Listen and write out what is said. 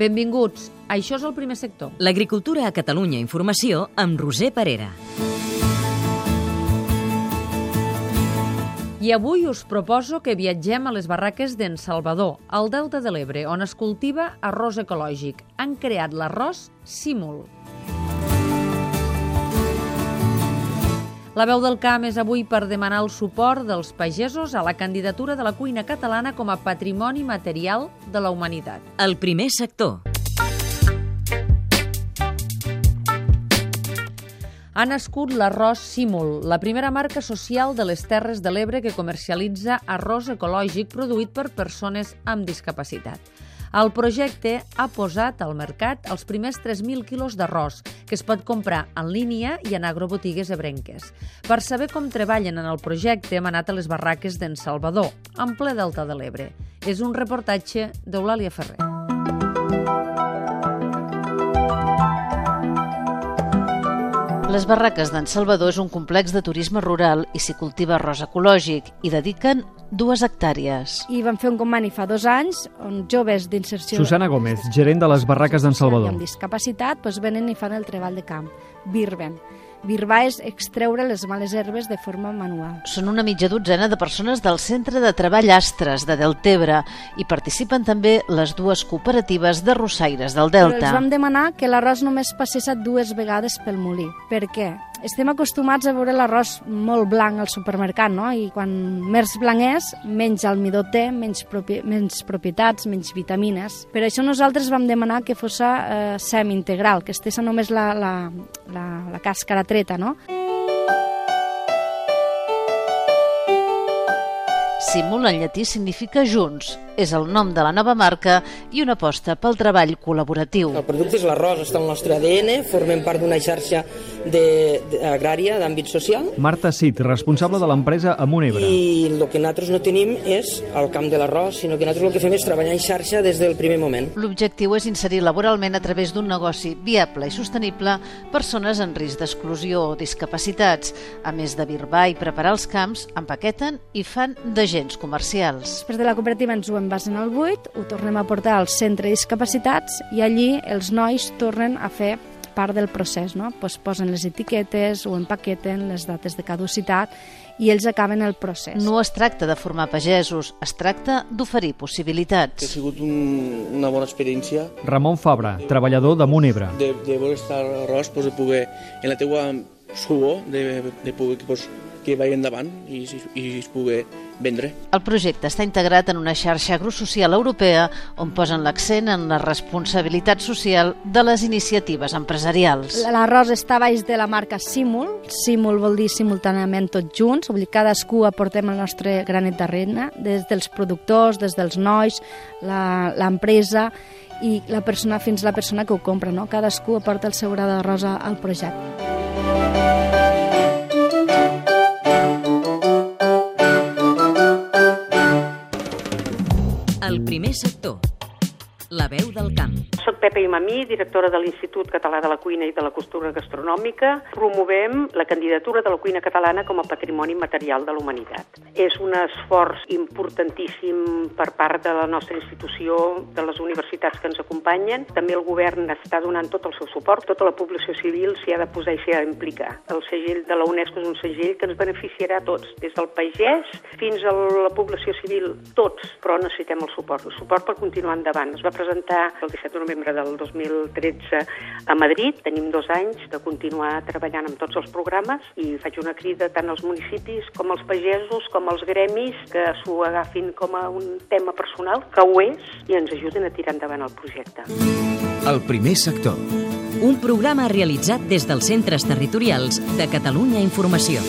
Benvinguts. Això és el primer sector. L'agricultura a Catalunya Informació amb Roser Parera. I avui us proposo que viatgem a les barraques d'en Salvador, al Delta de l'Ebre, on es cultiva arròs ecològic. Han creat l'arròs Símul. La veu del camp és avui per demanar el suport dels pagesos a la candidatura de la cuina catalana com a patrimoni material de la humanitat. El primer sector. Ha nascut l'arròs Símul, la primera marca social de les Terres de l'Ebre que comercialitza arròs ecològic produït per persones amb discapacitat. El projecte ha posat al mercat els primers 3.000 quilos d'arròs, que es pot comprar en línia i en agrobotigues ebrenques. Per saber com treballen en el projecte hem anat a les barraques d'en Salvador, en ple Delta de l'Ebre. És un reportatge d'Eulàlia Ferrer. Les barraques d'en Salvador és un complex de turisme rural i s'hi cultiva arròs ecològic i dediquen dues hectàrees. I vam fer un conveni fa dos anys on joves d'inserció... Susana Gómez, gerent de les barraques d'en Salvador. Amb discapacitat doncs venen i fan el treball de camp, birben. Birbar és extreure les males herbes de forma manual. Són una mitja dotzena de persones del Centre de Treball Astres de Deltebre i participen també les dues cooperatives de rossaires del Però Delta. els vam demanar que l'arròs només passés dues vegades pel molí. Per què? Estem acostumats a veure l'arròs molt blanc al supermercat, no? I quan més blanc és, menys almidó té, menys, propi menys propietats, menys vitamines. Per això nosaltres vam demanar que fos eh, semi-integral, que estés només la, la, la, la càscara treta, no? Simul en llatí significa junts. És el nom de la nova marca i una aposta pel treball col·laboratiu. El producte és l'arròs, està al nostre ADN, formem part d'una xarxa de, de, agrària d'àmbit social Marta Cid, responsable de l'empresa Amunebre. i el que nosaltres no tenim és el camp de l'arròs, sinó que nosaltres el que fem és treballar en xarxa des del primer moment. L'objectiu és inserir laboralment a través d'un negoci viable i sostenible persones en risc d'exclusió o discapacitats. A més de birbar i preparar els camps, empaqueten i fan d'agents comercials. Després de la cooperativa ens ho envasen al buit, ho tornem a portar al centre de discapacitats i allí els nois tornen a fer part del procés, no? Pues posen les etiquetes, ho empaqueten, les dates de caducitat i ells acaben el procés. No es tracta de formar pagesos, es tracta d'oferir Ha possibilitats. sigut un, una bona experiència Ramon Fabra, treballador de Munebre. de, de veure estar arròs, pues, de poder, en la teua suor, de, de poder pues, que vagi endavant i, i es pugui vendre. El projecte està integrat en una xarxa agrosocial europea on posen l'accent en la responsabilitat social de les iniciatives empresarials. L'arròs està baix de la marca Simul. Simul vol dir simultàniament tots junts, vull dir cadascú aportem el nostre granet d'arena, des dels productors, des dels nois, la- l'empresa i la persona fins la persona que ho compra, no? Cadascú aporta el seu gra d'arròs a- al projecte. El primer sector. La veu del camp. Soc Pepa Imamí, directora de l'Institut Català de la Cuina i de la Costura Gastronòmica. Promovem la candidatura de la cuina catalana com a patrimoni material de la humanitat. És un esforç importantíssim per part de la nostra institució, de les universitats que ens acompanyen. També el govern està donant tot el seu suport, tota la població civil s'hi ha de posar i s'hi ha d'implicar. El segell de la UNESCO és un segell que ens beneficiarà a tots, des del pagès fins a la població civil, tots, però necessitem el suport, el suport per continuar endavant. Es va presentar el 17 de novembre del 2013 a Madrid. Tenim dos anys de continuar treballant amb tots els programes i faig una crida tant als municipis com als pagesos com als gremis que s'ho agafin com a un tema personal, que ho és, i ens ajuden a tirar endavant el projecte. El primer sector. Un programa realitzat des dels centres territorials de Catalunya Informació.